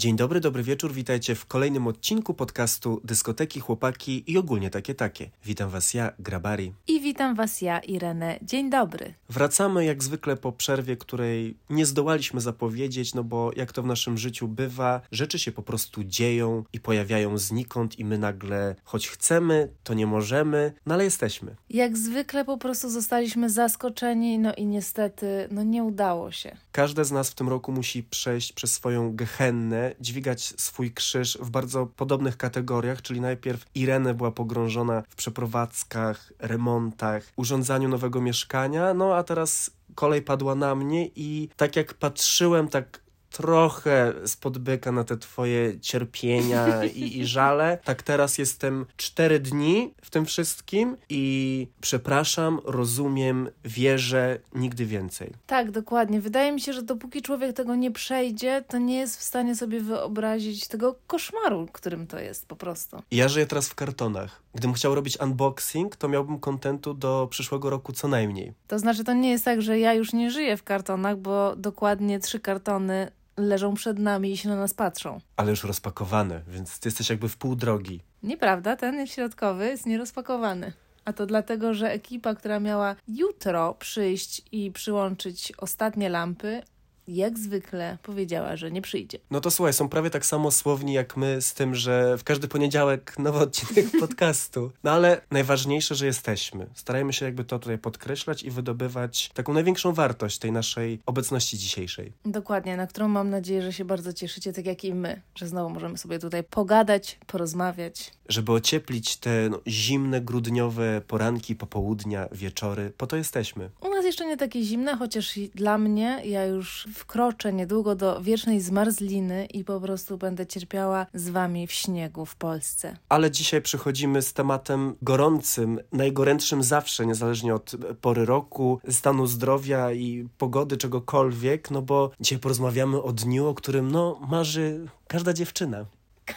Dzień dobry, dobry wieczór, witajcie w kolejnym odcinku podcastu Dyskoteki, Chłopaki i ogólnie takie takie. Witam was ja, Grabari. I witam was ja, Irenę. Dzień dobry. Wracamy jak zwykle po przerwie, której nie zdołaliśmy zapowiedzieć, no bo jak to w naszym życiu bywa, rzeczy się po prostu dzieją i pojawiają znikąd i my nagle, choć chcemy, to nie możemy, no ale jesteśmy. Jak zwykle po prostu zostaliśmy zaskoczeni, no i niestety, no nie udało się. Każde z nas w tym roku musi przejść przez swoją gehennę, dźwigać swój krzyż w bardzo podobnych kategoriach, czyli najpierw Irene była pogrążona w przeprowadzkach, remontach, urządzaniu nowego mieszkania, no a teraz kolej padła na mnie i tak jak patrzyłem tak trochę spod byka na te twoje cierpienia i, i żale. Tak teraz jestem cztery dni w tym wszystkim i przepraszam, rozumiem, wierzę, nigdy więcej. Tak, dokładnie. Wydaje mi się, że dopóki człowiek tego nie przejdzie, to nie jest w stanie sobie wyobrazić tego koszmaru, którym to jest po prostu. Ja żyję teraz w kartonach. Gdybym chciał robić unboxing, to miałbym kontentu do przyszłego roku co najmniej. To znaczy, to nie jest tak, że ja już nie żyję w kartonach, bo dokładnie trzy kartony leżą przed nami i się na nas patrzą. Ale już rozpakowane, więc ty jesteś jakby w pół drogi. Nieprawda, ten środkowy jest nierozpakowany. A to dlatego, że ekipa, która miała jutro przyjść i przyłączyć ostatnie lampy, jak zwykle powiedziała, że nie przyjdzie. No to słuchaj, są prawie tak samo słowni jak my z tym, że w każdy poniedziałek nowy odcinek podcastu. No ale najważniejsze, że jesteśmy. Starajmy się jakby to tutaj podkreślać i wydobywać taką największą wartość tej naszej obecności dzisiejszej. Dokładnie, na którą mam nadzieję, że się bardzo cieszycie, tak jak i my, że znowu możemy sobie tutaj pogadać, porozmawiać. Żeby ocieplić te no, zimne, grudniowe poranki, popołudnia, wieczory, po to jesteśmy. U nas jeszcze nie takie zimne, chociaż dla mnie, ja już wkroczę niedługo do wiecznej zmarzliny i po prostu będę cierpiała z wami w śniegu w Polsce. Ale dzisiaj przychodzimy z tematem gorącym, najgorętszym zawsze, niezależnie od pory roku, stanu zdrowia i pogody, czegokolwiek, no bo dzisiaj porozmawiamy o dniu, o którym no marzy każda dziewczyna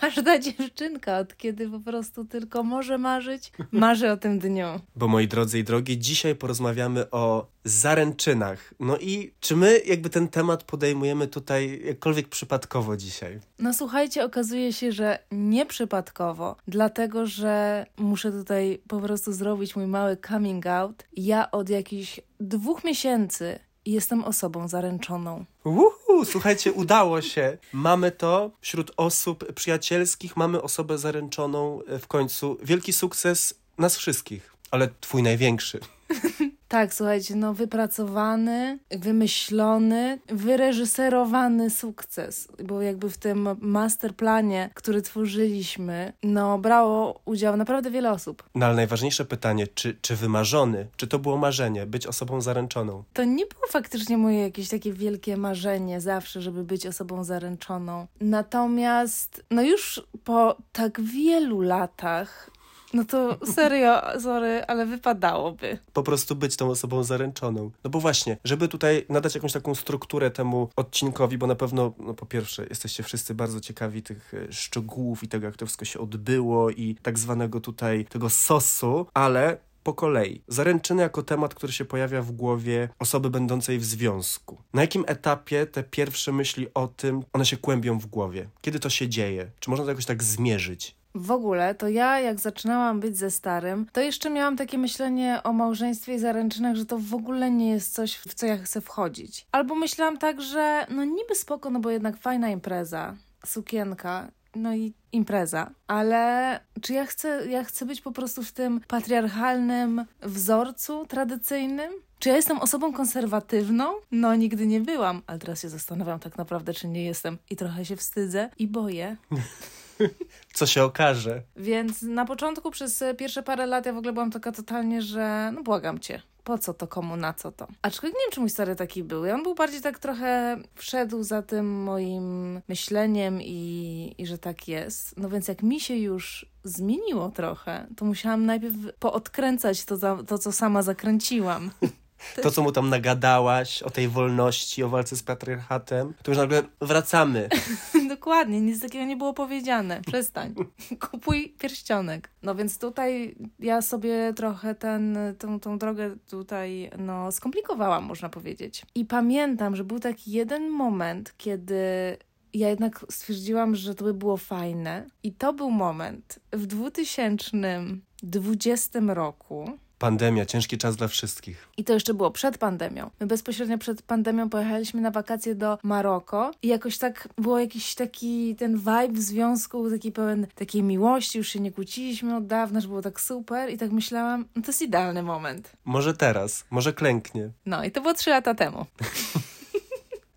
każda dziewczynka, od kiedy po prostu tylko może marzyć, marzy o tym dniu. Bo moi drodzy i drogie, dzisiaj porozmawiamy o zaręczynach. No i czy my jakby ten temat podejmujemy tutaj jakkolwiek przypadkowo dzisiaj? No słuchajcie, okazuje się, że nieprzypadkowo, dlatego że muszę tutaj po prostu zrobić mój mały coming out. Ja od jakichś dwóch miesięcy jestem osobą zaręczoną. Uhu, słuchajcie, udało się. Mamy to wśród osób przyjacielskich, mamy osobę zaręczoną w końcu. Wielki sukces nas wszystkich, ale twój największy. Tak, słuchajcie, no wypracowany, wymyślony, wyreżyserowany sukces, bo jakby w tym masterplanie, który tworzyliśmy, no brało udział naprawdę wiele osób. No ale najważniejsze pytanie, czy, czy wymarzony, czy to było marzenie, być osobą zaręczoną? To nie było faktycznie moje jakieś takie wielkie marzenie zawsze, żeby być osobą zaręczoną. Natomiast, no już po tak wielu latach no to serio, sorry, ale wypadałoby. Po prostu być tą osobą zaręczoną. No bo właśnie, żeby tutaj nadać jakąś taką strukturę temu odcinkowi, bo na pewno, no po pierwsze, jesteście wszyscy bardzo ciekawi tych e, szczegółów i tego, jak to wszystko się odbyło i tak zwanego tutaj tego sosu, ale po kolei. Zaręczyny jako temat, który się pojawia w głowie osoby będącej w związku. Na jakim etapie te pierwsze myśli o tym, one się kłębią w głowie? Kiedy to się dzieje? Czy można to jakoś tak zmierzyć? W ogóle, to ja jak zaczynałam być ze starym, to jeszcze miałam takie myślenie o małżeństwie i zaręczynach, że to w ogóle nie jest coś, w co ja chcę wchodzić. Albo myślałam tak, że no niby spoko, no bo jednak fajna impreza, sukienka, no i impreza. Ale czy ja chcę, ja chcę być po prostu w tym patriarchalnym wzorcu tradycyjnym? Czy ja jestem osobą konserwatywną? No, nigdy nie byłam, ale teraz się zastanawiam tak naprawdę, czy nie jestem i trochę się wstydzę i boję. Co się okaże. Więc na początku przez pierwsze parę lat ja w ogóle byłam taka totalnie, że no błagam cię, po co to, komu, na co to. Aczkolwiek nie wiem, czy mój stary taki był. I on był bardziej tak trochę wszedł za tym moim myśleniem i, i że tak jest. No więc jak mi się już zmieniło trochę, to musiałam najpierw poodkręcać to, to co sama zakręciłam. to, co mu tam nagadałaś o tej wolności, o walce z patriarchatem, to już nagle wracamy. Dokładnie, nic takiego nie było powiedziane. Przestań. Kupuj pierścionek. No więc tutaj ja sobie trochę ten, tą, tą drogę tutaj no, skomplikowałam, można powiedzieć. I pamiętam, że był taki jeden moment, kiedy ja jednak stwierdziłam, że to by było fajne. I to był moment w 2020 roku, Pandemia, ciężki czas dla wszystkich. i to jeszcze było przed pandemią. My bezpośrednio przed pandemią pojechaliśmy na wakacje do Maroko i jakoś tak było jakiś taki ten vibe w związku, taki pełen takiej miłości, już się nie kłóciliśmy od dawna, że było tak super i tak myślałam, no to jest idealny moment. Może teraz, może klęknie. No i to było trzy lata temu.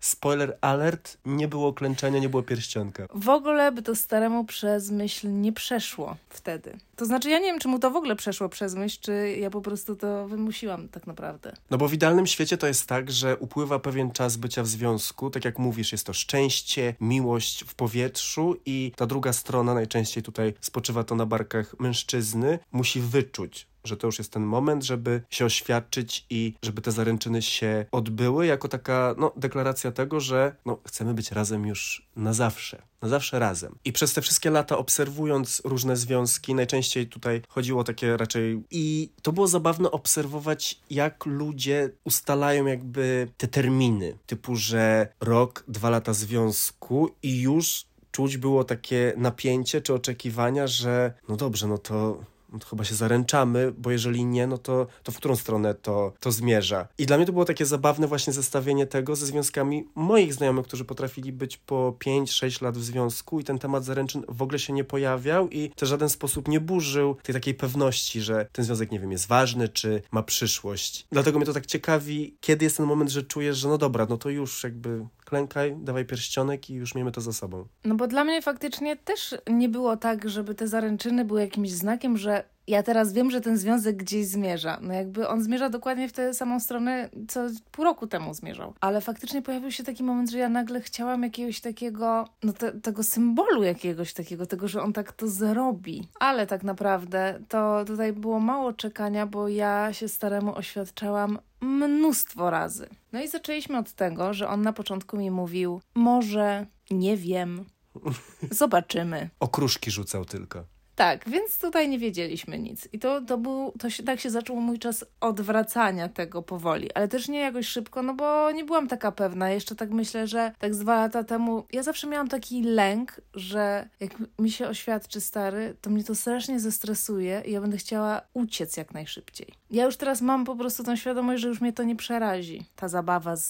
Spoiler alert, nie było klęczenia, nie było pierścionka. W ogóle by to staremu przez myśl nie przeszło wtedy. To znaczy, ja nie wiem, czy mu to w ogóle przeszło przez myśl, czy ja po prostu to wymusiłam tak naprawdę. No bo w idealnym świecie to jest tak, że upływa pewien czas bycia w związku. Tak jak mówisz, jest to szczęście, miłość w powietrzu i ta druga strona, najczęściej tutaj spoczywa to na barkach mężczyzny, musi wyczuć, że to już jest ten moment, żeby się oświadczyć i żeby te zaręczyny się odbyły, jako taka no, deklaracja tego, że no, chcemy być razem już na zawsze. Na zawsze razem. I przez te wszystkie lata obserwując różne związki, najczęściej tutaj chodziło takie raczej. I to było zabawne obserwować, jak ludzie ustalają jakby te terminy. Typu, że rok, dwa lata związku i już czuć było takie napięcie czy oczekiwania, że no dobrze, no to no to chyba się zaręczamy, bo jeżeli nie, no to, to w którą stronę to, to zmierza. I dla mnie to było takie zabawne właśnie zestawienie tego ze związkami moich znajomych, którzy potrafili być po 5-6 lat w związku i ten temat zaręczyn w ogóle się nie pojawiał i to w żaden sposób nie burzył tej takiej pewności, że ten związek, nie wiem, jest ważny, czy ma przyszłość. Dlatego mnie to tak ciekawi, kiedy jest ten moment, że czujesz, że no dobra, no to już jakby klękaj, dawaj pierścionek i już miejmy to za sobą. No bo dla mnie faktycznie też nie było tak, żeby te zaręczyny były jakimś znakiem, że ja teraz wiem, że ten związek gdzieś zmierza. No jakby on zmierza dokładnie w tę samą stronę, co pół roku temu zmierzał. Ale faktycznie pojawił się taki moment, że ja nagle chciałam jakiegoś takiego, no te, tego symbolu jakiegoś takiego, tego, że on tak to zrobi. Ale tak naprawdę to tutaj było mało czekania, bo ja się staremu oświadczałam mnóstwo razy. No i zaczęliśmy od tego, że on na początku mi mówił, może, nie wiem, zobaczymy. Okruszki rzucał tylko. Tak, więc tutaj nie wiedzieliśmy nic. I to, to był, to się, tak się zaczął mój czas odwracania tego powoli, ale też nie jakoś szybko, no bo nie byłam taka pewna. Jeszcze tak myślę, że tak z dwa lata temu, ja zawsze miałam taki lęk, że jak mi się oświadczy stary, to mnie to strasznie zestresuje i ja będę chciała uciec jak najszybciej. Ja już teraz mam po prostu tą świadomość, że już mnie to nie przerazi, ta zabawa z,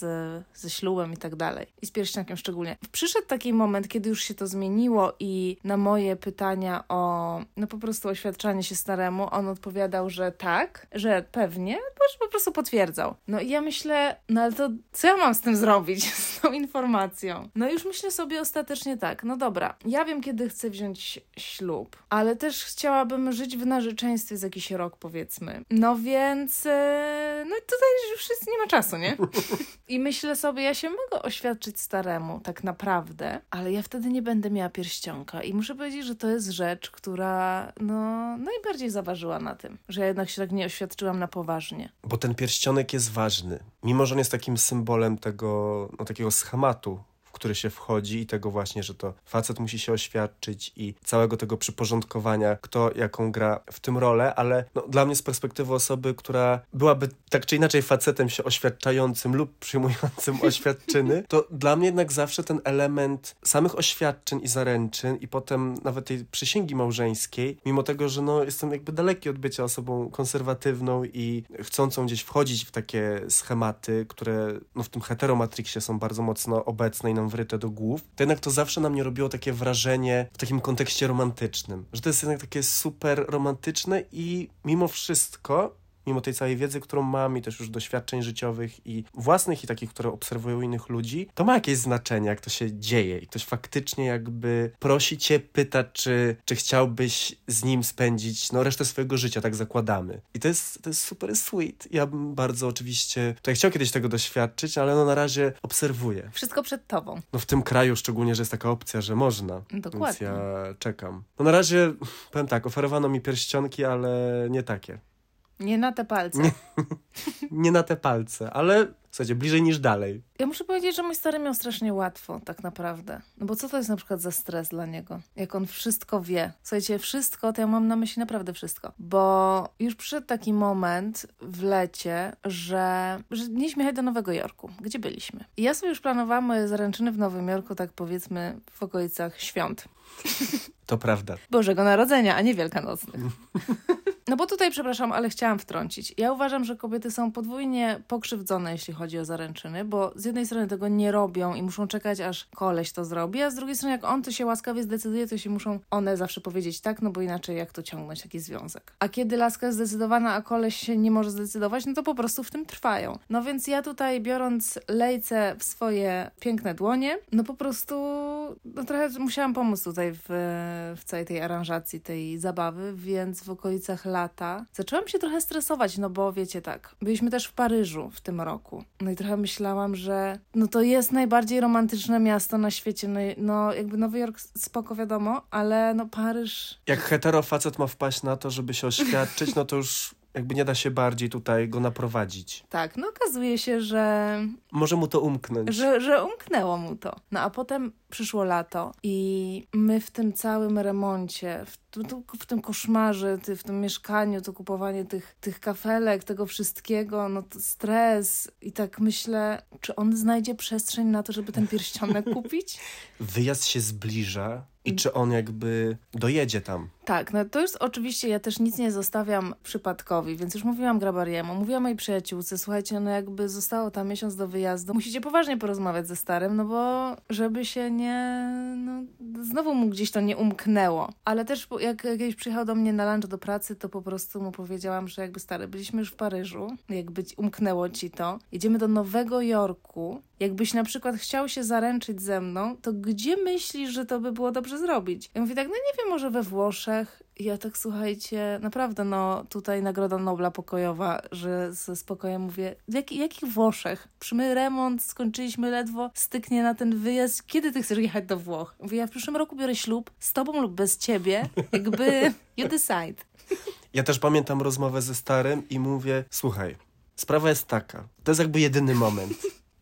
ze ślubem i tak dalej. I z pierścionkiem szczególnie. Przyszedł taki moment, kiedy już się to zmieniło i na moje pytania o no po prostu oświadczanie się staremu, on odpowiadał, że tak, że pewnie, że po prostu potwierdzał. No i ja myślę, no ale to co ja mam z tym zrobić, z tą informacją? No już myślę sobie ostatecznie tak, no dobra, ja wiem, kiedy chcę wziąć ślub, ale też chciałabym żyć w narzeczeństwie z jakiś rok, powiedzmy. No więc, e, no tutaj już wszyscy nie ma czasu, nie? I myślę sobie, ja się mogę oświadczyć staremu, tak naprawdę, ale ja wtedy nie będę miała pierścionka. I muszę powiedzieć, że to jest rzecz, która no, najbardziej zaważyła na tym, że ja jednak się tak nie oświadczyłam na poważnie. Bo ten pierścionek jest ważny. Mimo, że on jest takim symbolem tego, no, takiego schematu, który się wchodzi i tego właśnie, że to facet musi się oświadczyć i całego tego przyporządkowania, kto jaką gra w tym rolę, ale no, dla mnie z perspektywy osoby, która byłaby tak czy inaczej facetem się oświadczającym lub przyjmującym oświadczyny, to dla mnie jednak zawsze ten element samych oświadczyn i zaręczyn i potem nawet tej przysięgi małżeńskiej, mimo tego, że no, jestem jakby daleki od bycia osobą konserwatywną i chcącą gdzieś wchodzić w takie schematy, które no, w tym heteromatrixie są bardzo mocno obecne i nam wryte do głów, to jednak to zawsze na mnie robiło takie wrażenie w takim kontekście romantycznym, że to jest jednak takie super romantyczne i mimo wszystko mimo tej całej wiedzy, którą mam i też już doświadczeń życiowych i własnych i takich, które obserwują innych ludzi, to ma jakieś znaczenie, jak to się dzieje i ktoś faktycznie jakby prosi cię, pyta, czy, czy chciałbyś z nim spędzić no, resztę swojego życia, tak zakładamy. I to jest, to jest super sweet. Ja bym bardzo oczywiście tutaj chciał kiedyś tego doświadczyć, ale no na razie obserwuję. Wszystko przed tobą. No w tym kraju szczególnie, że jest taka opcja, że można. Dokładnie. Więc ja czekam. No na razie, powiem tak, oferowano mi pierścionki, ale nie takie. Nie na te palce. Nie. Nie na te palce, ale Słuchajcie, bliżej niż dalej. Ja muszę powiedzieć, że mój stary miał strasznie łatwo, tak naprawdę. No bo co to jest na przykład za stres dla niego? Jak on wszystko wie. Słuchajcie, wszystko, to ja mam na myśli naprawdę wszystko. Bo już przyszedł taki moment w lecie, że, że mieliśmy jechać do Nowego Jorku, gdzie byliśmy. I ja sobie już planowałam moje zaręczyny w Nowym Jorku, tak powiedzmy w okolicach świąt. To prawda. Bożego Narodzenia, a nie Wielkanocnych. No bo tutaj, przepraszam, ale chciałam wtrącić. Ja uważam, że kobiety są podwójnie pokrzywdzone, jeśli chodzi o zaręczyny, bo z jednej strony tego nie robią i muszą czekać, aż koleś to zrobi, a z drugiej strony, jak on to się łaskawie zdecyduje, to się muszą one zawsze powiedzieć tak, no bo inaczej jak to ciągnąć taki związek. A kiedy laska jest zdecydowana, a koleś się nie może zdecydować, no to po prostu w tym trwają. No więc ja tutaj, biorąc lejce w swoje piękne dłonie, no po prostu no trochę musiałam pomóc tutaj w, w całej tej aranżacji, tej zabawy, więc w okolicach lata zaczęłam się trochę stresować, no bo wiecie tak, byliśmy też w Paryżu w tym roku. No i trochę myślałam, że no to jest najbardziej romantyczne miasto na świecie. No, no jakby Nowy Jork spoko wiadomo, ale no Paryż... Jak hetero facet ma wpaść na to, żeby się oświadczyć, no to już jakby nie da się bardziej tutaj go naprowadzić. Tak, no okazuje się, że... Może mu to umknąć. Że, że umknęło mu to. No a potem przyszło lato i my w tym całym remoncie, w, w tym koszmarze, w tym mieszkaniu, to kupowanie tych, tych kafelek, tego wszystkiego, no to stres i tak myślę, czy on znajdzie przestrzeń na to, żeby ten pierścionek kupić? Wyjazd się zbliża i czy on jakby dojedzie tam. Tak, no to już oczywiście ja też nic nie zostawiam przypadkowi, więc już mówiłam Grabariemu, mówiłam mojej przyjaciółce, słuchajcie, no jakby zostało tam miesiąc do wyjazdu, musicie poważnie porozmawiać ze starym, no bo żeby się nie, no znowu mu gdzieś to nie umknęło. Ale też jak kiedyś przyjechał do mnie na lunch do pracy, to po prostu mu powiedziałam, że jakby stary, byliśmy już w Paryżu, jakby umknęło ci to, jedziemy do Nowego Jorku, Jakbyś na przykład chciał się zaręczyć ze mną, to gdzie myślisz, że to by było dobrze zrobić? Ja mówię tak, no nie wiem, może we Włoszech. I ja tak, słuchajcie, naprawdę, no tutaj Nagroda Nobla pokojowa, że ze spokojem mówię, jak, jakich Włoszech? Przymy remont, skończyliśmy ledwo, styknie na ten wyjazd. Kiedy ty chcesz jechać do Włoch? Mówię, ja w przyszłym roku biorę ślub z tobą lub bez ciebie. Jakby you decide. Ja też pamiętam rozmowę ze starym i mówię, słuchaj, sprawa jest taka, to jest jakby jedyny moment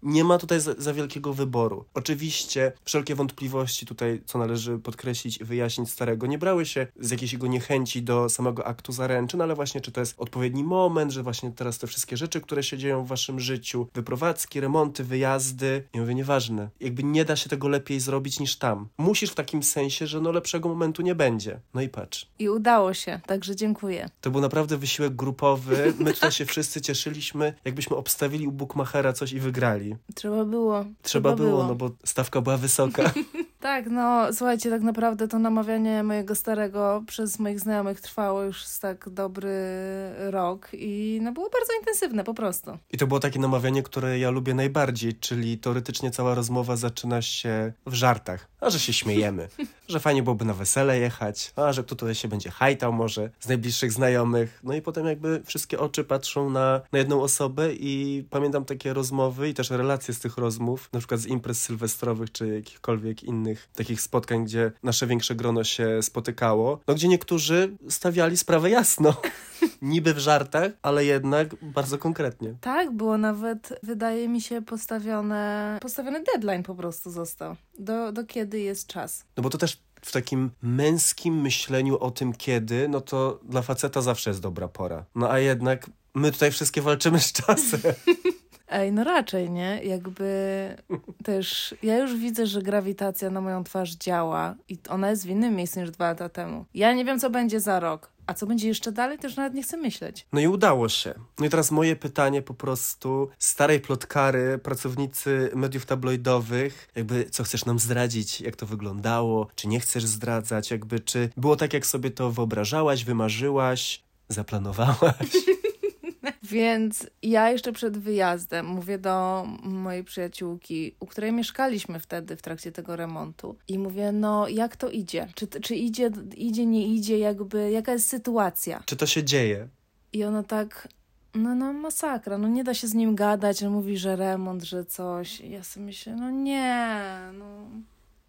nie ma tutaj za, za, wielkiego wyboru. Oczywiście wszelkie wątpliwości tutaj, co należy podkreślić i wyjaśnić starego, nie brały się z jakiejś jego niechęci do samego aktu zaręczyn, ale właśnie czy to jest odpowiedni moment, że właśnie teraz te wszystkie rzeczy, które się dzieją w waszym życiu, wyprowadzki, remonty, wyjazdy, ja mówię, nieważne. Jakby nie da się tego lepiej zrobić niż tam. Musisz w takim sensie, że no lepszego momentu nie będzie. No i patrz. I udało się, także dziękuję. To był naprawdę wysiłek grupowy. My tutaj się wszyscy cieszyliśmy, jakbyśmy obstawili u Bookmachera coś i wygrali. Trzeba było. Trzeba, Trzeba było, było, no bo stawka była wysoka. tak, no słuchajcie, tak naprawdę to namawianie mojego starego przez moich znajomych trwało już tak dobry rok i no było bardzo intensywne po prostu. I to było takie namawianie, które ja lubię najbardziej, czyli teoretycznie cała rozmowa zaczyna się w żartach. A że się śmiejemy, że fajnie byłoby na wesele jechać, a że kto tutaj się będzie hajtał może z najbliższych znajomych. No i potem jakby wszystkie oczy patrzą na, na jedną osobę i pamiętam takie rozmowy i też relacje z tych rozmów, na przykład z imprez sylwestrowych czy jakichkolwiek innych takich spotkań, gdzie nasze większe grono się spotykało, no gdzie niektórzy stawiali sprawę jasno. Niby w żartach, ale jednak bardzo konkretnie. Tak, było nawet, wydaje mi się, postawione, postawiony deadline po prostu został. Do, do kiedy jest czas. No bo to też w takim męskim myśleniu o tym kiedy, no to dla faceta zawsze jest dobra pora. No a jednak my tutaj wszystkie walczymy z czasem. Ej, no raczej, nie? Jakby też ja już widzę, że grawitacja na moją twarz działa i ona jest w innym miejscu niż dwa lata temu. Ja nie wiem, co będzie za rok. A co będzie jeszcze dalej, też nawet nie chcę myśleć. No i udało się. No i teraz moje pytanie po prostu starej plotkary, pracownicy mediów tabloidowych, jakby co chcesz nam zdradzić, jak to wyglądało, czy nie chcesz zdradzać, jakby czy było tak, jak sobie to wyobrażałaś, wymarzyłaś, zaplanowałaś? Więc ja jeszcze przed wyjazdem mówię do mojej przyjaciółki, u której mieszkaliśmy wtedy w trakcie tego remontu i mówię, no jak to idzie? Czy, czy idzie, idzie, nie idzie, jakby, jaka jest sytuacja? Czy to się dzieje? I ona tak, no, no masakra, no nie da się z nim gadać, on mówi, że remont, że coś. I ja sobie myślę, no nie, no...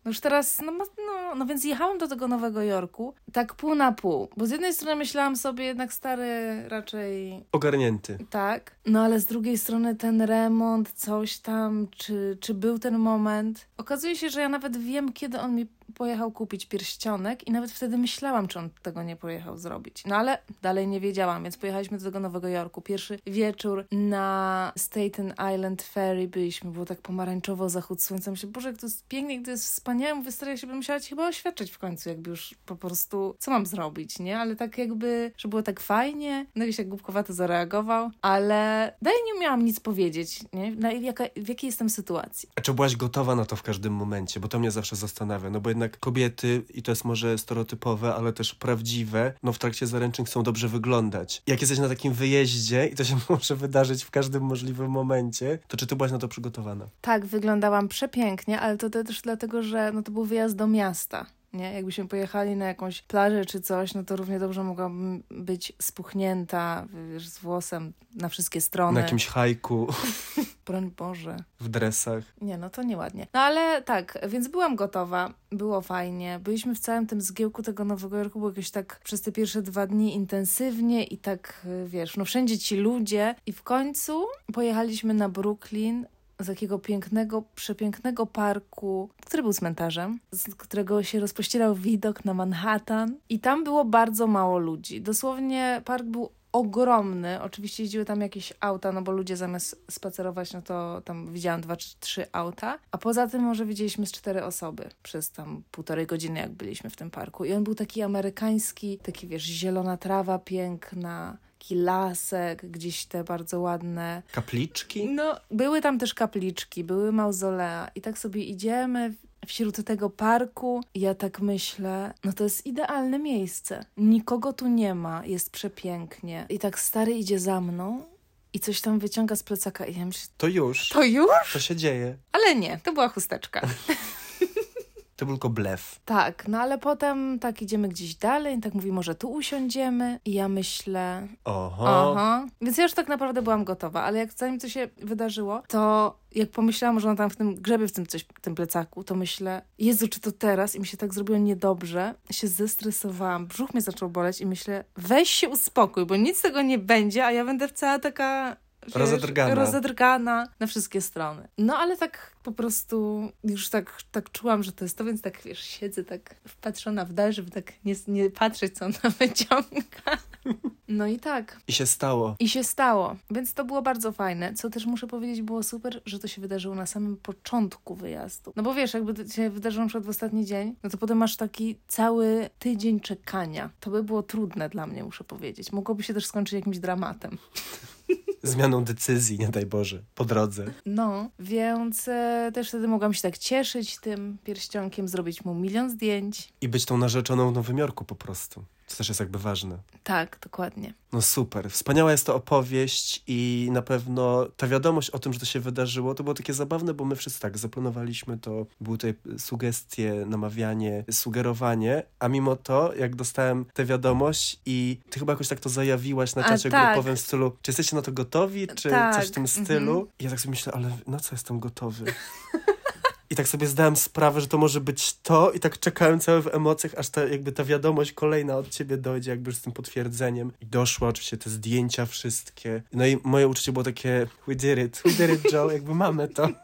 No już teraz, no, no, no więc jechałam do tego Nowego Jorku tak pół na pół, bo z jednej strony myślałam sobie jednak stary raczej... Ogarnięty. Tak, no ale z drugiej strony ten remont, coś tam, czy, czy był ten moment. Okazuje się, że ja nawet wiem, kiedy on mi pojechał kupić pierścionek i nawet wtedy myślałam, czy on tego nie pojechał zrobić. No ale dalej nie wiedziałam, więc pojechaliśmy do tego Nowego Jorku. Pierwszy wieczór na Staten Island Ferry byliśmy, było tak pomarańczowo, zachód słońca. Myślę, Boże, jak to jest pięknie, jak to jest wspaniałe. Mówię, stara się bym musiała ci chyba oświadczyć w końcu, jakby już po prostu, co mam zrobić, nie? Ale tak jakby, że było tak fajnie. No i się głupkowato zareagował, ale dalej nie miałam nic powiedzieć, nie? Na, jaka, w jakiej jestem sytuacji. A czy byłaś gotowa na to w każdym momencie? Bo to mnie zawsze zastanawia, no bo jednak kobiety, i to jest może stereotypowe, ale też prawdziwe, no w trakcie zaręczyn chcą dobrze wyglądać. Jak jesteś na takim wyjeździe i to się może wydarzyć w każdym możliwym momencie, to czy ty byłaś na to przygotowana? Tak, wyglądałam przepięknie, ale to też dlatego, że no to był wyjazd do miasta nie? Jakbyśmy pojechali na jakąś plażę czy coś, no to równie dobrze mogłabym być spuchnięta, wiesz, z włosem na wszystkie strony. Na jakimś hajku. Broń Boże. W dresach. Nie, no to nieładnie. No ale tak, więc byłam gotowa, było fajnie. Byliśmy w całym tym zgiełku tego Nowego Jorku, było jakieś tak przez te pierwsze dwa dni intensywnie i tak, wiesz, no wszędzie ci ludzie. I w końcu pojechaliśmy na Brooklyn, z takiego pięknego, przepięknego parku, który był cmentarzem, z którego się rozpościerał widok na Manhattan. I tam było bardzo mało ludzi. Dosłownie park był ogromny. Oczywiście jeździły tam jakieś auta, no bo ludzie zamiast spacerować, no to tam widziałam dwa czy trzy auta. A poza tym może widzieliśmy z cztery osoby przez tam półtorej godziny, jak byliśmy w tym parku. I on był taki amerykański, taki wiesz, zielona trawa piękna, taki lasek, gdzieś te bardzo ładne. Kapliczki? No, były tam też kapliczki, były mauzolea. I tak sobie idziemy wśród tego parku. Ja tak myślę, no to jest idealne miejsce. Nikogo tu nie ma, jest przepięknie. I tak stary idzie za mną i coś tam wyciąga z plecaka i ja myślę... To już. To już? To się dzieje. Ale nie, to była chusteczka. To był tylko blef. Tak, no ale potem tak idziemy gdzieś dalej, tak mówi, może tu usiądziemy i ja myślę... Oho. Aha. Więc ja już tak naprawdę byłam gotowa, ale jak zanim to się wydarzyło, to jak pomyślałam, że on tam w tym grzebie w tym coś, w tym plecaku, to myślę, Jezu, czy to teraz? I mi się tak zrobiło niedobrze. Się zestresowałam, brzuch mnie zaczął boleć i myślę, weź się uspokój, bo nic z tego nie będzie, a ja będę cała taka wiesz, Rozedrgana. rozedrgana na wszystkie strony. No ale tak po prostu już tak, tak czułam, że to jest to, więc tak wiesz, siedzę tak wpatrzona w dal, żeby tak nie, nie patrzeć, co ona wyciąga. No i tak. I się stało. I się stało, więc to było bardzo fajne. Co też muszę powiedzieć, było super, że to się wydarzyło na samym początku wyjazdu. No bo wiesz, jakby to się wydarzyło na przykład w ostatni dzień, no to potem masz taki cały tydzień czekania. To by było trudne dla mnie, muszę powiedzieć. Mogłoby się też skończyć jakimś dramatem. Zmianą decyzji, nie daj Boże, po drodze. No, więc e, też wtedy mogłam się tak cieszyć tym pierścionkiem, zrobić mu milion zdjęć. I być tą narzeczoną w Nowym Jorku po prostu. To też jest jakby ważne. Tak, dokładnie. No super. Wspaniała jest to opowieść i na pewno ta wiadomość o tym, że to się wydarzyło, to było takie zabawne, bo my wszyscy tak zaplanowaliśmy to, były tutaj sugestie, namawianie, sugerowanie, a mimo to, jak dostałem tę wiadomość i ty chyba jakoś tak to zajawiłaś na A, czacie tak. grupowym w stylu, czy jesteście na to gotowi, czy Tak, coś w tym mhm. stylu? I ja tak sobie myślę, ale na co jestem gotowy? I tak sobie zdałem sprawę, że to może być to i tak czekałem cały w emocjach, aż ta, jakby ta wiadomość kolejna od ciebie dojdzie, jakby z tym potwierdzeniem. I doszło oczywiście te zdjęcia wszystkie. No i moje uczucie było takie, we did it, we did it, Joe, jakby mamy to.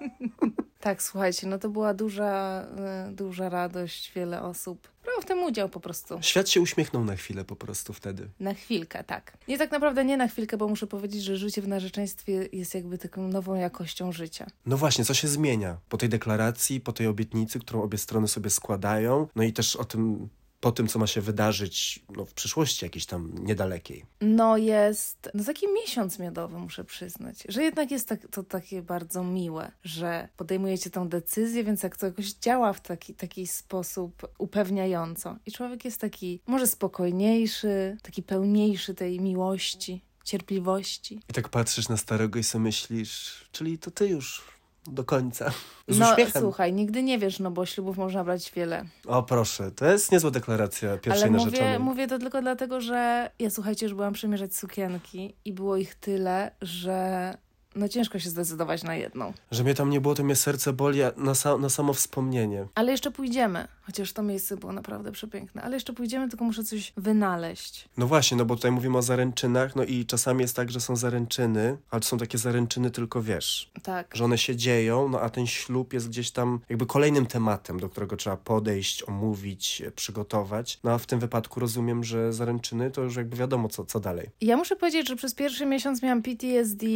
Tak, słuchajcie, no to była duża, e, duża radość, wiele osób brało w tym udział po prostu. Świat się uśmiechnął na chwilę po prostu wtedy. Na chwilkę, tak. Nie tak naprawdę nie na chwilkę, bo muszę powiedzieć, że życie w narzeczeństwie jest jakby taką nową jakością życia. No właśnie, co się zmienia po tej deklaracji, po tej obietnicy, którą obie strony sobie składają, no i też o tym, po tym, co ma się wydarzyć no, w przyszłości jakiejś tam niedalekiej. No jest, no taki miesiąc miodowy muszę przyznać, że jednak jest tak, to takie bardzo miłe, że podejmujecie tą decyzję, więc jak to jakoś działa w taki, taki sposób upewniająco i człowiek jest taki może spokojniejszy, taki pełniejszy tej miłości, cierpliwości. I tak patrzysz na starego i sobie myślisz, czyli to ty już do końca. Z no uśmiechem. słuchaj, nigdy nie wiesz, no bo ślubów można brać wiele. O proszę, to jest niezła deklaracja pierwszej Ale mówię, narzeczonej. mówię to tylko dlatego, że ja słuchajcie, już byłam przymierzać sukienki i było ich tyle, że no ciężko się zdecydować na jedną. Że mnie tam nie było, to mnie serce boli na, sa na samo wspomnienie. Ale jeszcze pójdziemy, chociaż to miejsce było naprawdę przepiękne. Ale jeszcze pójdziemy, tylko muszę coś wynaleźć. No właśnie, no bo tutaj mówimy o zaręczynach, no i czasami jest tak, że są zaręczyny, ale to są takie zaręczyny tylko, wiesz, tak. że one się dzieją, no a ten ślub jest gdzieś tam jakby kolejnym tematem, do którego trzeba podejść, omówić, przygotować. No a w tym wypadku rozumiem, że zaręczyny to już jakby wiadomo, co, co dalej. Ja muszę powiedzieć, że przez pierwszy miesiąc miałam PTSD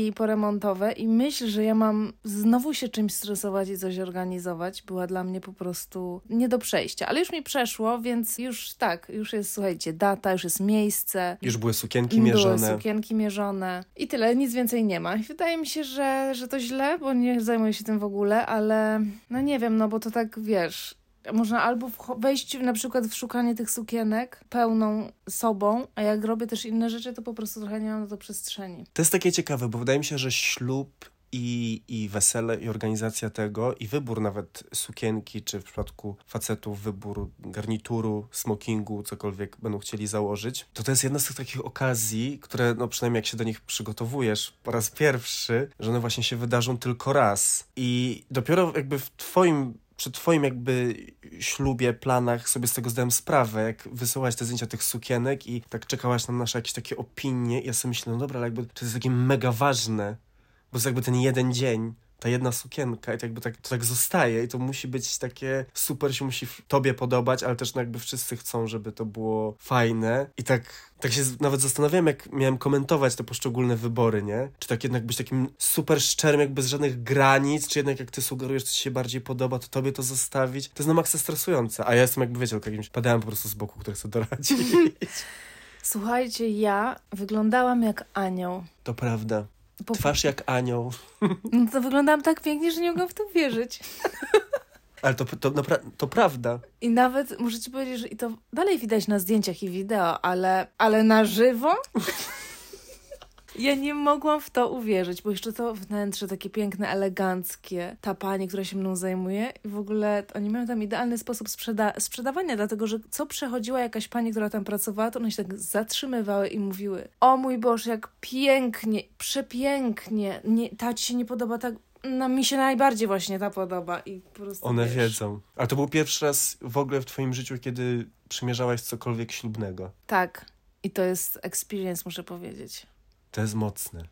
poremontowe i myśl, że ja mam znowu się czymś stresować i coś organizować, była dla mnie po prostu nie do przejścia. Ale już mi przeszło, więc już tak, już jest, słuchajcie, data, już jest miejsce. Już były sukienki mierzone. Były sukienki mierzone i tyle, nic więcej nie ma. I wydaje mi się, że, że to źle, bo nie zajmuję się tym w ogóle, ale no nie wiem, no bo to tak, wiesz, można albo wejść na przykład w szukanie tych sukienek pełną sobą, a jak robię też inne rzeczy, to po prostu trochę nie mam na to przestrzeni. To jest takie ciekawe, bo wydaje mi się, że ślub i, i wesele, i organizacja tego, i wybór nawet sukienki, czy w przypadku facetów wybór garnituru, smokingu, cokolwiek będą chcieli założyć, to to jest jedna z tych takich okazji, które, no przynajmniej jak się do nich przygotowujesz po raz pierwszy, że one właśnie się wydarzą tylko raz. I dopiero jakby w twoim przy twoim jakby ślubie, planach sobie z tego zdałem sprawę, jak wysyłałaś te zdjęcia tych sukienek i tak czekałaś na nasze jakieś takie opinie ja sobie myślę, no dobra, ale jakby to jest takie mega ważne, bo jest jakby ten jeden dzień, ta jedna sukienka i to jakby tak, to tak zostaje i to musi być takie super, się musi tobie podobać, ale też no jakby wszyscy chcą, żeby to było fajne i tak, tak się nawet zastanawiałem, jak miałem komentować te poszczególne wybory, nie? Czy tak jednak być takim super szczerym, jakby bez żadnych granic, czy jednak jak ty sugerujesz, co ci się bardziej podoba, to tobie to zostawić. To jest na maksa stresujące, a ja jestem jakby, wiecie, jakimś padałem po prostu z boku, który chcę doradzić. Słuchajcie, ja wyglądałam jak anioł. To prawda. Po... Twarz jak anioł. No to wyglądałam tak pięknie, że nie mogłam w to wierzyć. Ale to, to, to prawda. I nawet muszę ci powiedzieć, że i to dalej widać na zdjęciach i wideo, ale, ale na żywo? Ja nie mogłam w to uwierzyć, bo jeszcze to wnętrze takie piękne, eleganckie, ta pani, która się mną zajmuje i w ogóle oni mają tam idealny sposób sprzeda sprzedawania, dlatego że co przechodziła jakaś pani, która tam pracowała, to one się tak zatrzymywały i mówiły o mój Boże, jak pięknie, przepięknie, nie, ta ci się nie podoba tak no mi się najbardziej właśnie ta podoba i po prostu One wiesz. wiedzą. A to był pierwszy raz w ogóle w twoim życiu, kiedy przymierzałaś cokolwiek ślubnego. Tak. I to jest experience, muszę powiedzieć. To jest mocne.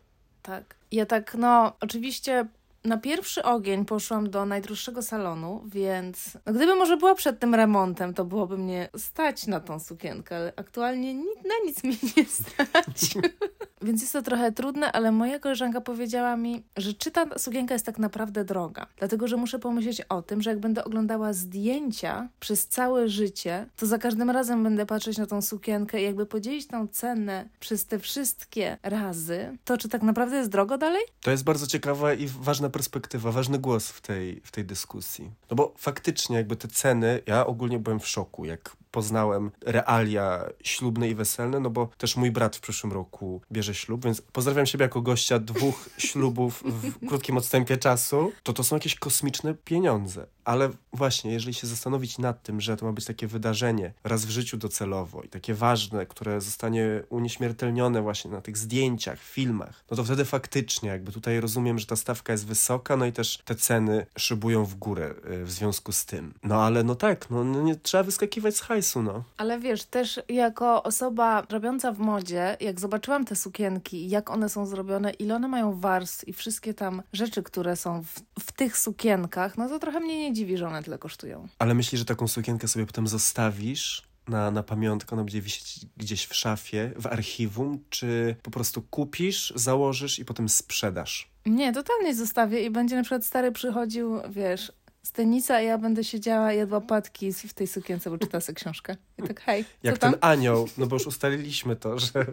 Tak. Ja tak, no, oczywiście na pierwszy ogień poszłam do najdroższego salonu, więc no, gdyby może była przed tym remontem, to byłoby mnie stać na tą sukienkę, ale aktualnie ni na nic mi nie stać. Więc jest to trochę trudne, ale moja koleżanka powiedziała mi, że czy ta sukienka jest tak naprawdę droga. Dlatego, że muszę pomyśleć o tym, że jak będę oglądała zdjęcia przez całe życie, to za każdym razem będę patrzeć na tą sukienkę i jakby podzielić tą cenę przez te wszystkie razy, to czy tak naprawdę jest drogo dalej? To jest bardzo ciekawa i ważna perspektywa, ważny głos w tej, w tej dyskusji. No bo faktycznie jakby te ceny, ja ogólnie byłem w szoku, jak poznałem realia ślubne i weselne, no bo też mój brat w przyszłym roku bierze ślub, więc pozdrawiam siebie jako gościa dwóch ślubów w krótkim odstępie czasu, to to są jakieś kosmiczne pieniądze. Ale właśnie, jeżeli się zastanowić nad tym, że to ma być takie wydarzenie raz w życiu docelowo i takie ważne, które zostanie unieśmiertelnione właśnie na tych zdjęciach, filmach, no to wtedy faktycznie jakby tutaj rozumiem, że ta stawka jest wysoka, no i też te ceny szybują w górę y, w związku z tym. No ale no tak, no, no nie trzeba wyskakiwać z hajsu, no. Ale wiesz, też jako osoba robiąca w modzie, jak zobaczyłam te sukienki, jak one są zrobione, ile one mają warstw i wszystkie tam rzeczy, które są w, w tych sukienkach, no to trochę mnie nie dziwi, że one tyle kosztują. Ale myślisz, że taką sukienkę sobie potem zostawisz? na, na pamiątkę, ona będzie wisieć gdzieś w szafie, w archiwum, czy po prostu kupisz, założysz i potem sprzedasz? Nie, totalnie zostawię i będzie na przykład stary przychodził, wiesz, z tenisa, a ja będę siedziała jadła płatki w tej sukience, bo czyta sobie książkę. I tak, hej, Jak ten anioł, no bo już ustaliliśmy to, że,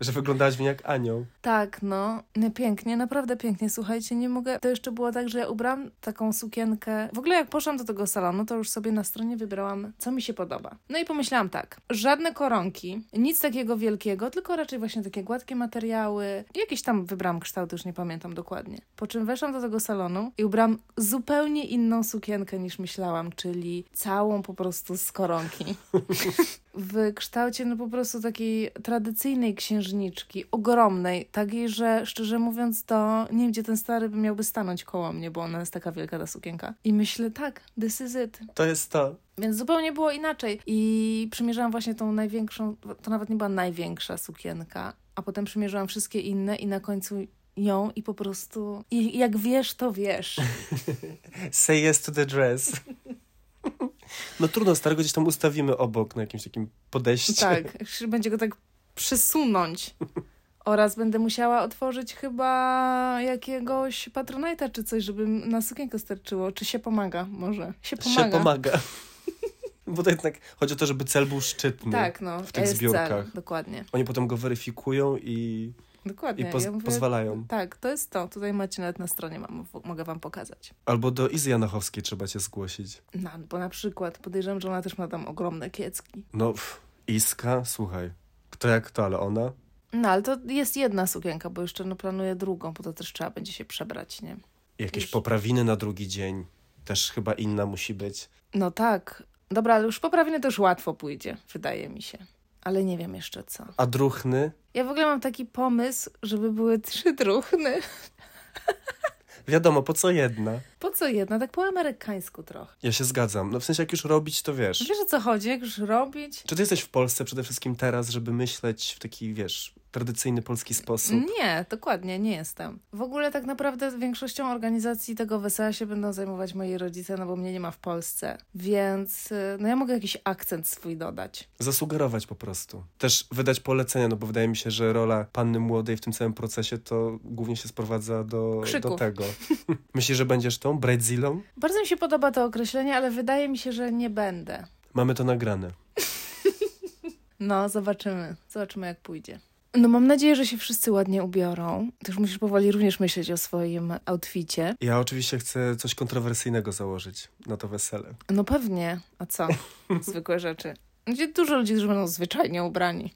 że wyglądałaś mi jak anioł. Tak, no. no. Pięknie, naprawdę pięknie. Słuchajcie, nie mogę... To jeszcze było tak, że ja ubrałam taką sukienkę... W ogóle jak poszłam do tego salonu, to już sobie na stronie wybrałam, co mi się podoba. No i pomyślałam tak, żadne koronki, nic takiego wielkiego, tylko raczej właśnie takie gładkie materiały. Jakieś tam wybrałam kształty, już nie pamiętam dokładnie. Po czym weszłam do tego salonu i ubrałam zupełnie inną sukienkę niż myślałam, czyli całą po prostu z koronki. w kształcie no po prostu takiej tradycyjnej księżniczki, ogromnej, takiej, że szczerze mówiąc to nie wiem, gdzie ten stary by miałby stanąć koło mnie, bo ona jest taka wielka ta sukienka. I myślę, tak, this is it. To jest to. Więc zupełnie było inaczej. I przymierzałam właśnie tą największą, to nawet nie była największa sukienka, a potem przymierzałam wszystkie inne i na końcu ją i po prostu i jak wiesz, to wiesz. Say yes to the dress. No trudno, starego gdzieś tam ustawimy obok na jakimś takim podejściu. Tak, będzie go tak przesunąć. Oraz będę musiała otworzyć chyba jakiegoś patronajta czy coś, żeby na sukienkę starczyło. Czy się pomaga? Może. Się pomaga. Się pomaga. Bo to jednak chodzi o to, żeby cel był szczytny tak, no, w tych zbiórkach. Cel, dokładnie. Oni potem go weryfikują i Dokładnie. I poz ja mówię, pozwalają. Tak, to jest to. Tutaj macie nawet na stronie, mam, mogę wam pokazać. Albo do Izy Janachowskiej trzeba cię zgłosić. No, bo na przykład podejrzewam, że ona też ma tam ogromne kiecki. No, pff, Iska, słuchaj, kto jak to, ale ona? No, ale to jest jedna sukienka, bo jeszcze no, planuję drugą, bo to też trzeba będzie się przebrać, nie? Jakieś już... poprawiny na drugi dzień. Też chyba inna musi być. No tak. Dobra, ale już poprawiny to już łatwo pójdzie, wydaje mi się ale nie wiem jeszcze co. A druchny? Ja w ogóle mam taki pomysł, żeby były trzy druchny. Wiadomo, po co jedna? Po co jedna? Tak po amerykańsku trochę. Ja się zgadzam. No w sensie, jak już robić, to wiesz. Wiesz o co chodzi? Jak już robić? Czy ty jesteś w Polsce przede wszystkim teraz, żeby myśleć w taki, wiesz, tradycyjny polski sposób. Nie, dokładnie, nie jestem. W ogóle tak naprawdę większością organizacji tego wesela się będą zajmować moi rodzice, no bo mnie nie ma w Polsce. Więc y, no ja mogę jakiś akcent swój dodać. Zasugerować po prostu. Też wydać polecenia, no bo wydaje mi się, że rola panny młodej w tym całym procesie to głównie się sprowadza do, do tego. Myślisz, że będziesz tą Brazilą? Bardzo mi się podoba to określenie, ale wydaje mi się, że nie będę. Mamy to nagrane. No, zobaczymy. Zobaczymy, jak pójdzie. No mam nadzieję, że się wszyscy ładnie ubiorą. Też musisz powoli również myśleć o swoim outficie. Ja oczywiście chcę coś kontrowersyjnego założyć na to wesele. No pewnie. A co? Zwykłe rzeczy. Będzie dużo ludzi, którzy będą zwyczajnie ubrani.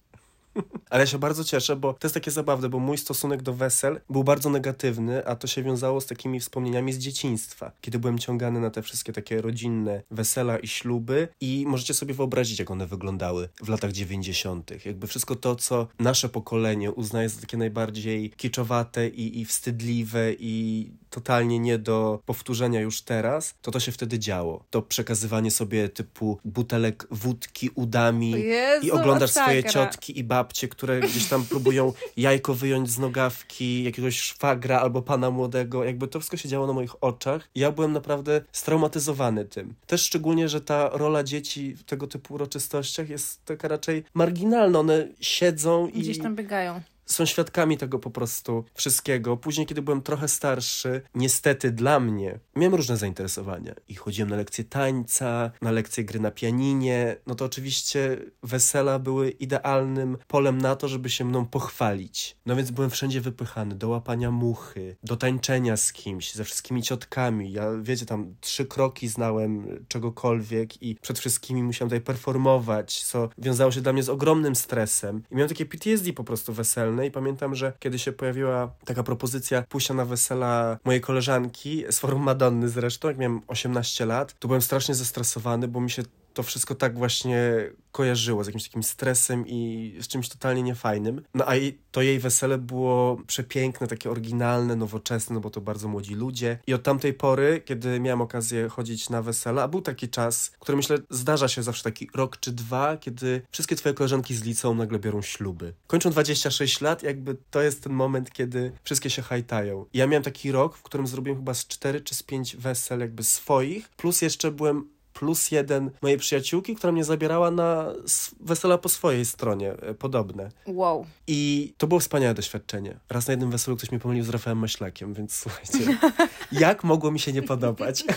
Ale ja się bardzo cieszę, bo to jest takie zabawne, bo mój stosunek do wesel był bardzo negatywny, a to się wiązało z takimi wspomnieniami z dzieciństwa, kiedy byłem ciągany na te wszystkie takie rodzinne wesela i śluby i możecie sobie wyobrazić, jak one wyglądały w latach 90. Jakby wszystko to, co nasze pokolenie uznaje za takie najbardziej kiczowate i, i wstydliwe i totalnie nie do powtórzenia już teraz, to to się wtedy działo. To przekazywanie sobie typu butelek wódki udami Jezu, i oglądasz swoje ciotki i babcie, które gdzieś tam próbują jajko wyjąć z nogawki jakiegoś szwagra albo pana młodego. Jakby to wszystko się działo na moich oczach. Ja byłem naprawdę straumatyzowany tym. Też szczególnie, że ta rola dzieci w tego typu uroczystościach jest taka raczej marginalna. One siedzą i... Gdzieś tam biegają są świadkami tego po prostu wszystkiego. Później, kiedy byłem trochę starszy, niestety dla mnie, miałem różne zainteresowania i chodziłem na lekcje tańca, na lekcje gry na pianinie. No to oczywiście wesela były idealnym polem na to, żeby się mną pochwalić. No więc byłem wszędzie wypychany do łapania muchy, do tańczenia z kimś, ze wszystkimi ciotkami. Ja, wiecie, tam trzy kroki znałem czegokolwiek i przed wszystkimi musiałem tutaj performować, co wiązało się dla mnie z ogromnym stresem. I miałem takie PTSD po prostu weselne i pamiętam, że kiedy się pojawiła taka propozycja pójścia na wesela mojej koleżanki, z forum Madonny zresztą, jak miałem 18 lat, to byłem strasznie zestresowany, bo mi się to wszystko tak właśnie kojarzyło z jakimś takim stresem i z czymś totalnie niefajnym. No a to jej wesele było przepiękne, takie oryginalne, nowoczesne, no bo to bardzo młodzi ludzie. I od tamtej pory, kiedy miałem okazję chodzić na wesela, a był taki czas, który myślę zdarza się zawsze taki rok czy dwa, kiedy wszystkie twoje koleżanki z liceum nagle biorą śluby. Kończą 26 lat, jakby to jest ten moment, kiedy wszystkie się hajtają. I ja miałem taki rok, w którym zrobiłem chyba z 4 czy z 5 wesel jakby swoich, plus jeszcze byłem plus jeden mojej przyjaciółki, która mnie zabierała na wesela po swojej stronie, e, podobne. Wow. I to było wspaniałe doświadczenie. Raz na jednym weselu ktoś mnie pomylił z Rafałem Myślakiem, więc słuchajcie, jak mogło mi się nie podobać?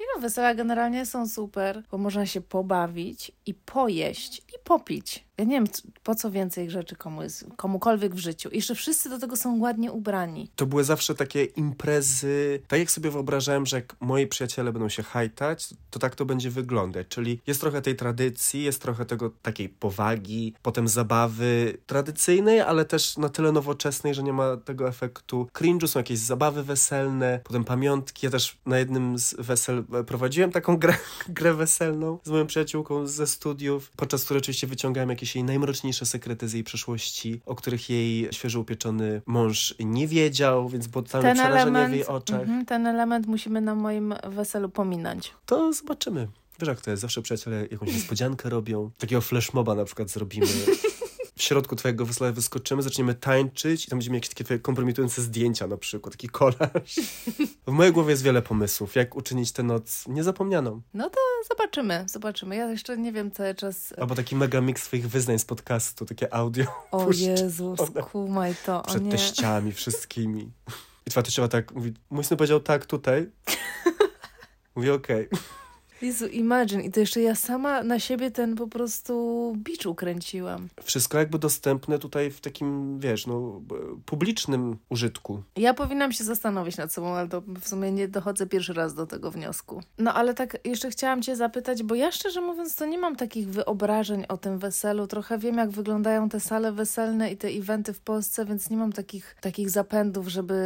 Nie no, wesela generalnie są super, bo można się pobawić i pojeść i popić. Ja nie wiem, po co więcej rzeczy komu jest, komukolwiek w życiu. I jeszcze wszyscy do tego są ładnie ubrani. To były zawsze takie imprezy, tak jak sobie wyobrażałem, że jak moi przyjaciele będą się hajtać, to tak to będzie wyglądać. Czyli jest trochę tej tradycji, jest trochę tego takiej powagi, potem zabawy tradycyjnej, ale też na tyle nowoczesnej, że nie ma tego efektu cringe'u. Są jakieś zabawy weselne, potem pamiątki. Ja też na jednym z wesel prowadziłem taką grę, grę weselną z moją przyjaciółką ze studiów, podczas której oczywiście wyciągałem jakieś jej najmroczniejsze sekrety z jej przeszłości, o których jej świeżo upieczony mąż nie wiedział, więc było totalne przerażenie element, w jej oczach. Mm ten element musimy na moim weselu pominąć. To zobaczymy. Wiesz jak to jest, zawsze przyjaciele jakąś niespodziankę robią. Takiego flashmoba na przykład zrobimy. w środku twojego wesela wyskoczymy, zaczniemy tańczyć i tam będziemy jakieś takie twoje kompromitujące zdjęcia na przykład, taki kolaż. W mojej głowie jest wiele pomysłów, jak uczynić tę noc niezapomnianą. No to zobaczymy, zobaczymy. Ja jeszcze nie wiem cały czas... Albo taki mega mix twoich wyznań z podcastu, takie audio. O puszczone. Jezus, kumaj to, Przed nie. teściami wszystkimi. I twoja teściowa tak mówi, mój syn powiedział tak tutaj. Mówię okej. Okay. Jezu, imagine. I to jeszcze ja sama na siebie ten po prostu bicz ukręciłam. Wszystko jakby dostępne tutaj w takim, wiesz, no, publicznym użytku. Ja powinnam się zastanowić nad sobą, ale to w sumie nie dochodzę pierwszy raz do tego wniosku. No ale tak jeszcze chciałam cię zapytać, bo ja szczerze mówiąc to nie mam takich wyobrażeń o tym weselu. Trochę wiem, jak wyglądają te sale weselne i te eventy w Polsce, więc nie mam takich, takich zapędów, żeby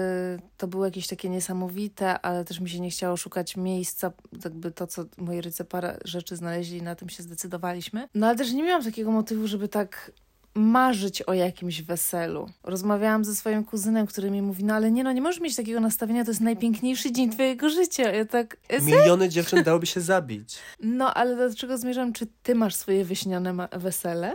to było jakieś takie niesamowite, ale też mi się nie chciało szukać miejsca, jakby to, co moi rodzice parę rzeczy znaleźli i na tym się zdecydowaliśmy. No ale też nie miałam takiego motywu, żeby tak marzyć o jakimś weselu. Rozmawiałam ze swoim kuzynem, który mi mówi, no ale nie, no nie możesz mieć takiego nastawienia, to jest najpiękniejszy dzień twojego życia. Ja tak... Miliony dziewczyn dałoby się zabić. No, ale do czego zmierzam? Czy ty masz swoje wyśnione wesele?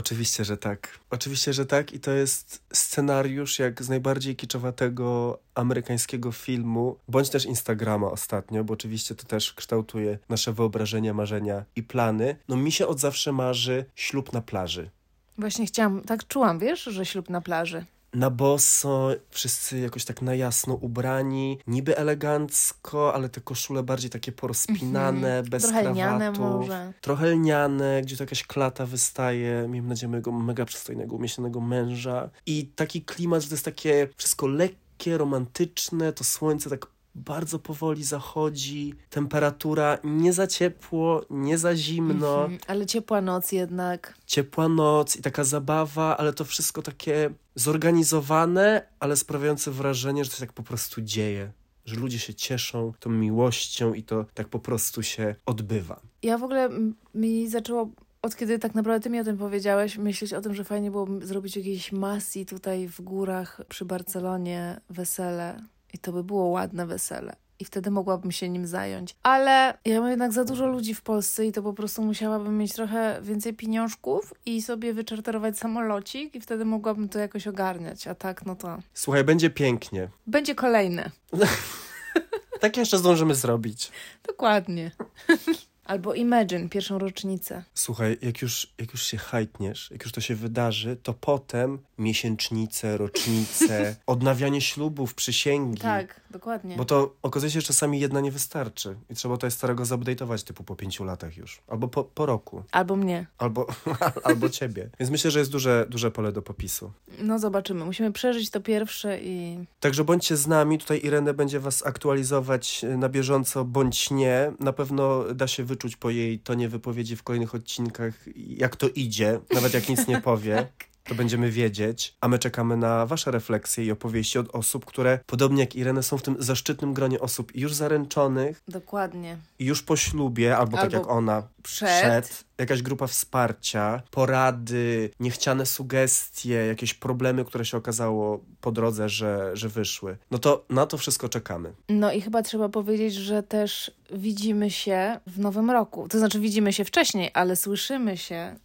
Oczywiście, że tak. Oczywiście, że tak i to jest scenariusz jak z najbardziej kiczowatego amerykańskiego filmu, bądź też Instagrama ostatnio, bo oczywiście to też kształtuje nasze wyobrażenia, marzenia i plany. No mi się od zawsze marzy ślub na plaży. Właśnie chciałam, tak czułam, wiesz, że ślub na plaży na boso, wszyscy jakoś tak na jasno ubrani, niby elegancko, ale te koszule bardziej takie porozpinane, mm -hmm. bez Trochę krawatów. może. Trochę lniane, gdzie to jakaś klata wystaje, miejmy nadzieję mojego mega przystojnego, umieśnionego męża. I taki klimat, że to jest takie wszystko lekkie, romantyczne, to słońce tak bardzo powoli zachodzi, temperatura nie za ciepło, nie za zimno. Mm -hmm, ale ciepła noc jednak. Ciepła noc i taka zabawa, ale to wszystko takie zorganizowane, ale sprawiające wrażenie, że to się tak po prostu dzieje. Że ludzie się cieszą tą miłością i to tak po prostu się odbywa. Ja w ogóle mi zaczęło od kiedy tak naprawdę ty mi o tym powiedziałeś, myśleć o tym, że fajnie było zrobić jakieś masy tutaj w górach przy Barcelonie, wesele. I to by było ładne wesele. I wtedy mogłabym się nim zająć. Ale ja mam jednak za dużo ludzi w Polsce i to po prostu musiałabym mieć trochę więcej pieniążków i sobie wyczarterować samolocik i wtedy mogłabym to jakoś ogarniać. A tak, no to... Słuchaj, będzie pięknie. Będzie kolejne. tak jeszcze zdążymy zrobić. Dokładnie. Albo Imagine, pierwszą rocznicę. Słuchaj, jak już, jak już się hajtniesz, jak już to się wydarzy, to potem miesięcznice, rocznice, odnawianie ślubów, przysięgi. Tak, dokładnie. Bo to okazuje się, że czasami jedna nie wystarczy i trzeba to starego zupdate'ować typu po pięciu latach już. Albo po, po roku. Albo mnie. Albo, albo ciebie. Więc myślę, że jest duże, duże pole do popisu. No zobaczymy. Musimy przeżyć to pierwsze i... Także bądźcie z nami. Tutaj Irene będzie was aktualizować na bieżąco, bądź nie. Na pewno da się wyczuć po jej tonie wypowiedzi w kolejnych odcinkach, jak to idzie, nawet jak nic nie powie. Tak to będziemy wiedzieć, a my czekamy na Wasze refleksje i opowieści od osób, które podobnie jak Irene są w tym zaszczytnym gronie osób już zaręczonych. Dokładnie. Już po ślubie, albo, tak albo tak jak ona, przed. przed. Jakaś grupa wsparcia, porady, niechciane sugestie, jakieś problemy, które się okazało po drodze, że, że wyszły. No to na to wszystko czekamy. No i chyba trzeba powiedzieć, że też widzimy się w nowym roku. To znaczy widzimy się wcześniej, ale słyszymy się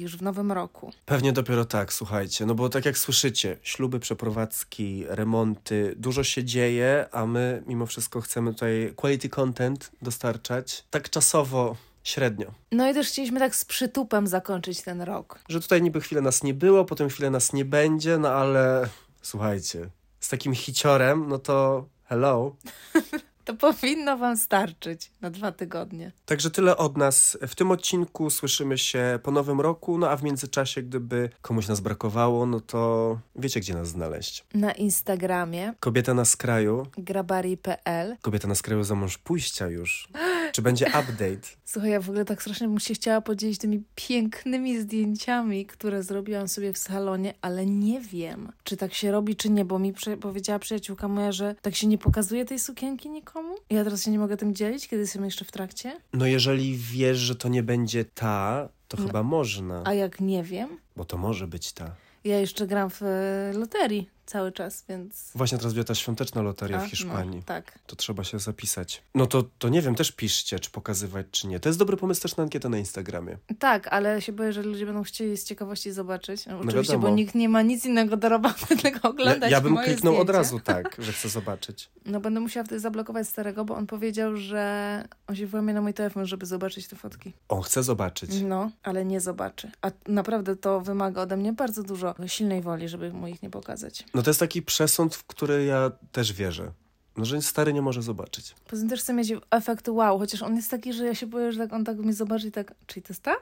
już w nowym roku. Pewnie dopiero tak, słuchajcie. No bo tak jak słyszycie, śluby, przeprowadzki, remonty, dużo się dzieje, a my mimo wszystko chcemy tutaj quality content dostarczać. Tak czasowo średnio. No i też chcieliśmy tak z przytupem zakończyć ten rok. Że tutaj niby chwilę nas nie było, potem chwilę nas nie będzie, no ale słuchajcie, z takim hiciorem, no to hello. To powinno wam starczyć na dwa tygodnie. Także tyle od nas. W tym odcinku słyszymy się po nowym roku, no a w międzyczasie, gdyby komuś nas brakowało, no to wiecie, gdzie nas znaleźć. Na Instagramie Kobieta na skraju. grabari.pl Kobieta na skraju za mąż pójścia już. Czy będzie update? Słuchaj, ja w ogóle tak strasznie bym się chciała podzielić tymi pięknymi zdjęciami, które zrobiłam sobie w salonie, ale nie wiem, czy tak się robi, czy nie, bo mi powiedziała przyjaciółka moja, że tak się nie pokazuje tej sukienki nikomu. Ja teraz się nie mogę tym dzielić, kiedy jestem jeszcze w trakcie. No jeżeli wiesz, że to nie będzie ta, to chyba można. A jak nie wiem, Bo to może być ta. ja jeszcze gram w e, loterii cały czas, więc... Właśnie teraz była ta świąteczna loteria A, w Hiszpanii. No, tak. To trzeba się zapisać. No to, to nie wiem, też piszcie, czy pokazywać, czy nie. To jest dobry pomysł też na ankietę na Instagramie. Tak, ale się boję, że ludzie będą chcieli z ciekawości zobaczyć. No, oczywiście, wiadomo. bo nikt nie ma nic innego do roboty, tylko Ja, oglądać ja bym moje kliknął od zdjęcia. razu tak, że chcę zobaczyć. No będę musiała wtedy zablokować starego, bo on powiedział, że on się włamie na mój telefon, żeby zobaczyć te fotki. On chce zobaczyć. No, ale nie zobaczy. A naprawdę to wymaga ode mnie bardzo dużo silnej woli, żeby mu ich nie pokazać. No to jest taki przesąd, w który ja też wierzę. No, że stary nie może zobaczyć. Poza tym też chcę mieć efekt wow, chociaż on jest taki, że ja się boję, że tak on tak mnie zobaczy i tak, czyli to jest ta?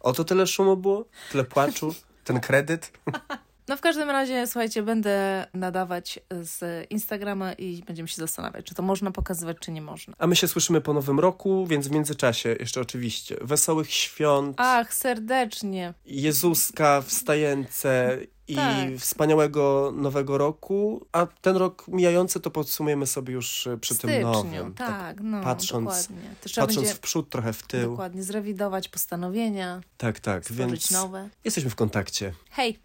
O to tyle szumu było? Tyle płaczu? Ten kredyt? No w każdym razie, słuchajcie, będę nadawać z Instagrama i będziemy się zastanawiać, czy to można pokazywać, czy nie można. A my się słyszymy po nowym roku, więc w międzyczasie jeszcze oczywiście wesołych świąt, Ach, serdecznie. Jezuska wstające i Tak. wspaniałego nowego roku, a ten rok mijający to podsumujemy sobie już e, przy w tym styczniu, nowym. tak, no, patrząc- Patrząc będzie w przód, trochę w tył. dokładnie zrewidować postanowienia, Tak, tak, więc nowe. jesteśmy w kontakcie. Hej!